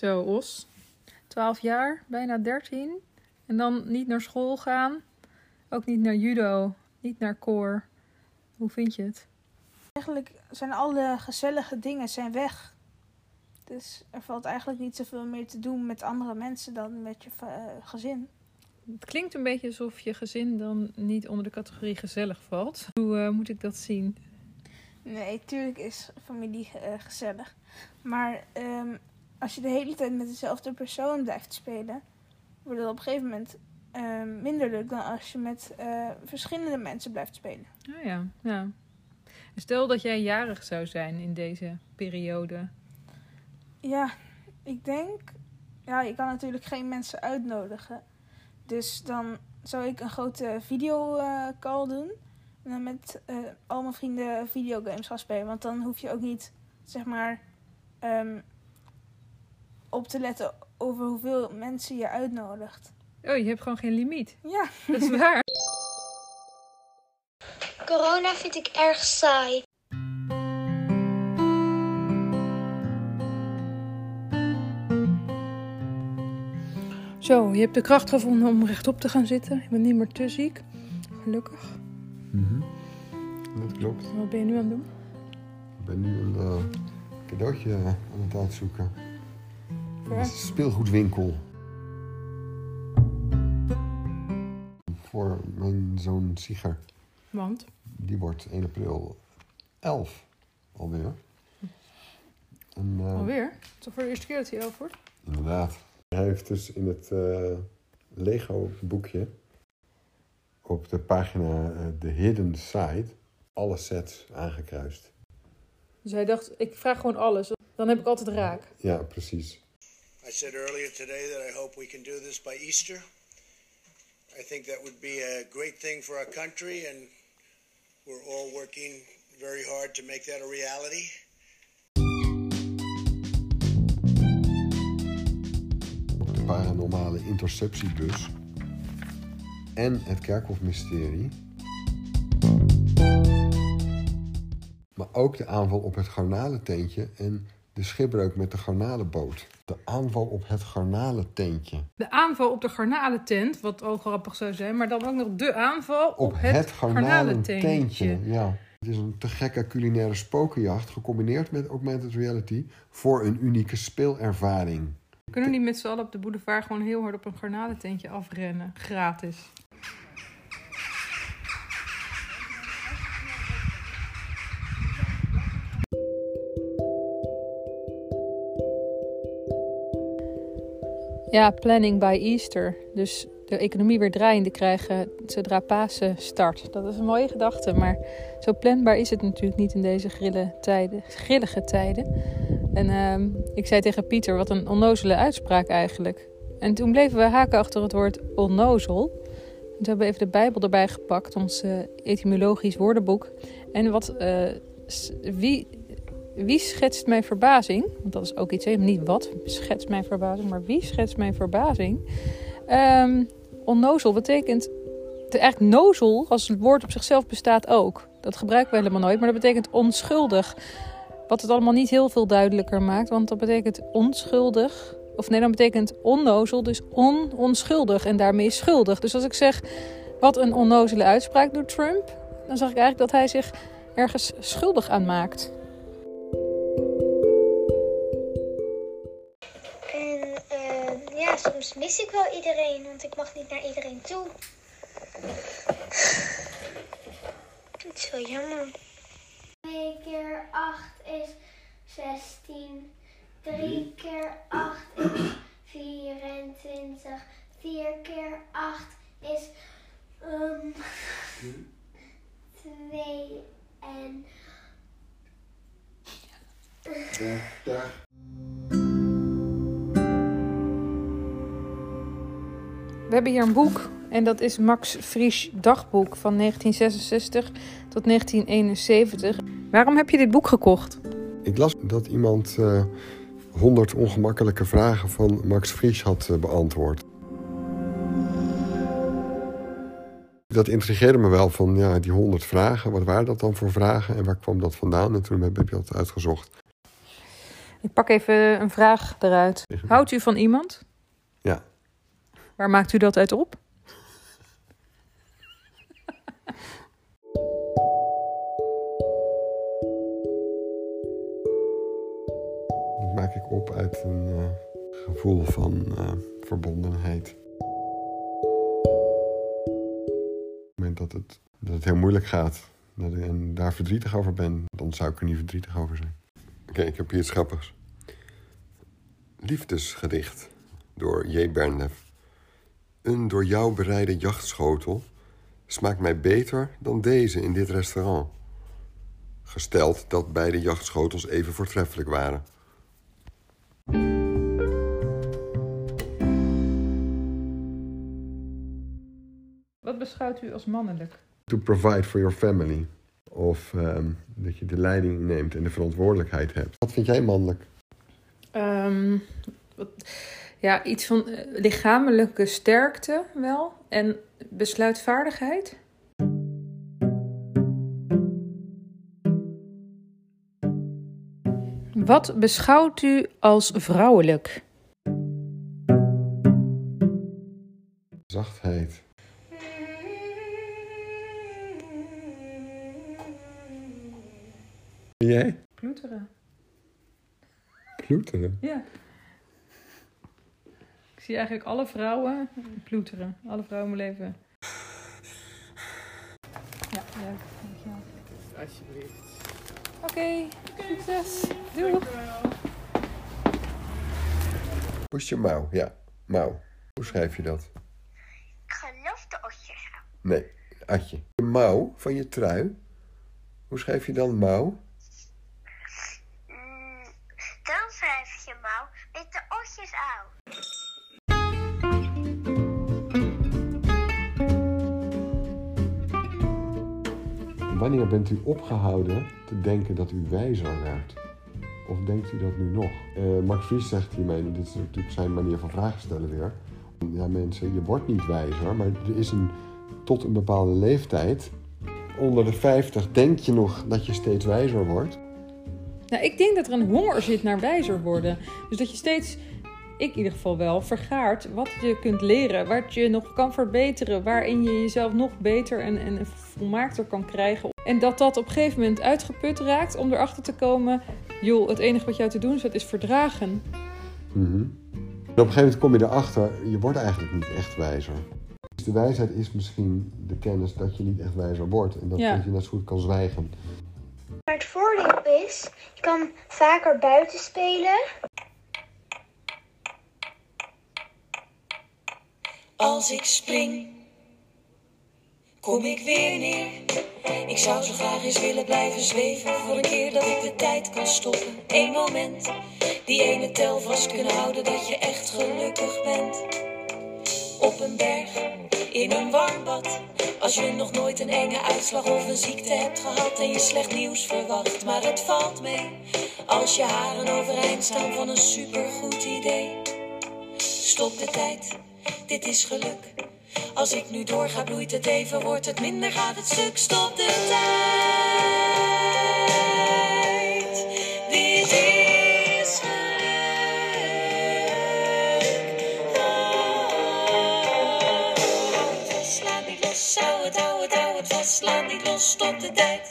Zo, Os. 12 jaar, bijna 13. En dan niet naar school gaan. Ook niet naar judo. Niet naar koor. Hoe vind je het? Eigenlijk zijn alle gezellige dingen zijn weg. Dus er valt eigenlijk niet zoveel meer te doen met andere mensen dan met je eh, gezin. Het klinkt een beetje alsof je gezin dan niet onder de categorie gezellig valt. Hoe eh, moet ik dat zien? Nee, tuurlijk is familie eh, gezellig. Maar ehm, als je de hele tijd met dezelfde persoon blijft spelen, wordt het op een gegeven moment ehm, minder leuk dan als je met eh, verschillende mensen blijft spelen. Oh ja, ja. Stel dat jij jarig zou zijn in deze periode. Ja, ik denk. Ja, je kan natuurlijk geen mensen uitnodigen. Dus dan zou ik een grote videocall doen. En dan met eh, al mijn vrienden videogames gaan spelen. Want dan hoef je ook niet, zeg maar, ehm, op te letten over hoeveel mensen je uitnodigt. Oh, je hebt gewoon geen limiet. Ja. Dat is waar. Corona vind ik erg saai. Zo, je hebt de kracht gevonden om rechtop te gaan zitten. Je bent niet meer te ziek. Gelukkig. Mhm. Dat klopt. Wat ben je nu aan het doen? Ik ben nu een eh, cadeautje aan het uitzoeken. Een speelgoedwinkel. Voor mijn zoon Sieger. Want? Die wordt 1 april 11 alweer. En, eh, Alweer? Het is toch voor de eerste keer dat hij elf wordt? Inderdaad. Hij heeft dus in het eh, Lego-boekje op de pagina eh, The Hidden Side alle sets aangekruist. Dus hij dacht, ik vraag gewoon alles. Dan heb ik altijd raak. Ja, precies. I said earlier today that I hope we can do this by Easter. I think that would be a great thing for our country, and we're all working very hard to make that a reality. De paranormale interceptiebus en het kerkhofmysterie. Maar ook de aanval op het garnalententje en de schipbreuk met de garnalenboot. De aanval op het garnalententje. De aanval op de garnalentent, wat ook grappig zou zijn. Maar dan ook nog de aanval op, Op het, garnalententje. garnalententje. Ja. Het is een te gekke culinaire spokenjacht gecombineerd met augmented reality voor een unieke speelervaring. Kunnen we niet met z'n allen op de boulevard gewoon heel hard op een garnalententje afrennen? Gratis. Ja, planning by Easter. Dus de economie weer draaiende krijgen zodra Pasen start. Dat is een mooie gedachte, maar zo planbaar is het natuurlijk niet in deze grille tijden, grillige tijden. En ehm, ik zei tegen Pieter, wat een onnozele uitspraak eigenlijk. En toen bleven we haken achter het woord onnozel. En toen hebben we even de Bijbel erbij gepakt, ons eh, etymologisch woordenboek. En wat, eh, wie, wie schetst mijn verbazing? Want dat is ook iets, niet wat schetst mijn verbazing, maar wie schetst mijn verbazing? Ehm, onnozel betekent, eigenlijk nozel als het woord op zichzelf bestaat ook. Dat gebruiken we helemaal nooit, maar dat betekent onschuldig. Wat het allemaal niet heel veel duidelijker maakt, want dat betekent onschuldig. Of nee, dan betekent onnozel, dus on onschuldig en daarmee schuldig. Dus als ik zeg, wat een onnozele uitspraak doet Trump, dan zeg ik eigenlijk dat hij zich ergens schuldig aan maakt. soms mis ik wel iedereen, want ik mag niet naar iedereen toe. Het is wel jammer. 2 keer 8 is 16. 3 keer 8 is 24. 4 keer 8 is um, 2 en We hebben hier een boek en dat is Max Frisch dagboek van 1966 tot 1971. Waarom heb je dit boek gekocht? Ik las dat iemand eh 100 ongemakkelijke vragen van Max Frisch had eh, beantwoord. Dat intrigeerde me wel van ja, die 100 vragen. Wat waren dat dan voor vragen en waar kwam dat vandaan? En toen heb ik dat uitgezocht. Ik pak even een vraag eruit. Houdt u van iemand? Waar maakt u dat uit op? Dat maak ik op uit een eh, gevoel van eh, verbondenheid. Op het moment dat het, dat het heel moeilijk gaat en daar verdrietig over ben, dan zou ik er niet verdrietig over zijn. Oké, ik heb hier iets grappigs. Liefdesgedicht door J. Bernlef. Een door jou bereide jachtschotel smaakt mij beter dan deze in dit restaurant. Gesteld dat beide jachtschotels even voortreffelijk waren. Wat beschouwt u als mannelijk? To provide for your family. Of ehm, dat je de leiding neemt en de verantwoordelijkheid hebt. Wat vind jij mannelijk? Ehm, wat- ja, iets van eh, lichamelijke sterkte wel. En besluitvaardigheid. Wat beschouwt u als vrouwelijk? Zachtheid. En jij? Ploeteren. Ploeteren. Ja. Zie eigenlijk alle vrouwen ploeteren. Alle vrouwen in mijn leven. Ja, leuk. Dankjewel. Alsjeblieft. Oké, succes. Doei. Push je mouw. Ja, mouw. Hoe schrijf je dat? Ik geloof de osjes aan. Nee, Atje. De mouw van je trui. Hoe schrijf je dan mouw? Mm, dan schrijf je mouw met de osjes aan. Wanneer bent u opgehouden te denken dat u wijzer werd? Of denkt u dat nu nog? Eh Max Vries zegt hiermee, dit is natuurlijk zijn manier van vragen stellen weer. Ja mensen, je wordt niet wijzer, maar er is een, tot een bepaalde leeftijd, onder de 50, denk je nog dat je steeds wijzer wordt. Nou, ik denk dat er een honger zit naar wijzer worden. Dus dat je steeds, ik in ieder geval wel, vergaart wat je kunt leren. Wat je nog kan verbeteren. Waarin je jezelf nog beter en, en volmaakter kan krijgen. En dat dat op een gegeven moment uitgeput raakt om erachter te komen... joh, het enige wat jou te doen staat is verdragen. Mhm. En op een gegeven moment kom je erachter, je wordt eigenlijk niet echt wijzer. Dus de wijsheid is misschien de kennis dat je niet echt wijzer wordt. En dat, Ja. dat je net zo goed kan zwijgen. Maar het voordeel is, je kan vaker buiten spelen. Als ik spring, kom ik weer neer. Ik zou zo graag eens willen blijven zweven voor een keer dat ik de tijd kan stoppen. Eén moment, die ene tel vast kunnen houden dat je echt gelukkig bent. Op een berg, in een warm bad. Als je nog nooit een enge uitslag of een ziekte hebt gehad en je slecht nieuws verwacht. Maar het valt mee, als je haren overeind staan van een supergoed idee. Stop de tijd, dit is geluk. Als ik nu doorga, bloeit het even, wordt het minder, gaat het stuk. Stop de tijd, dit is geluk. Oh, laat niet los, hou het, hou het, hou het vast, laat niet los, stop de tijd.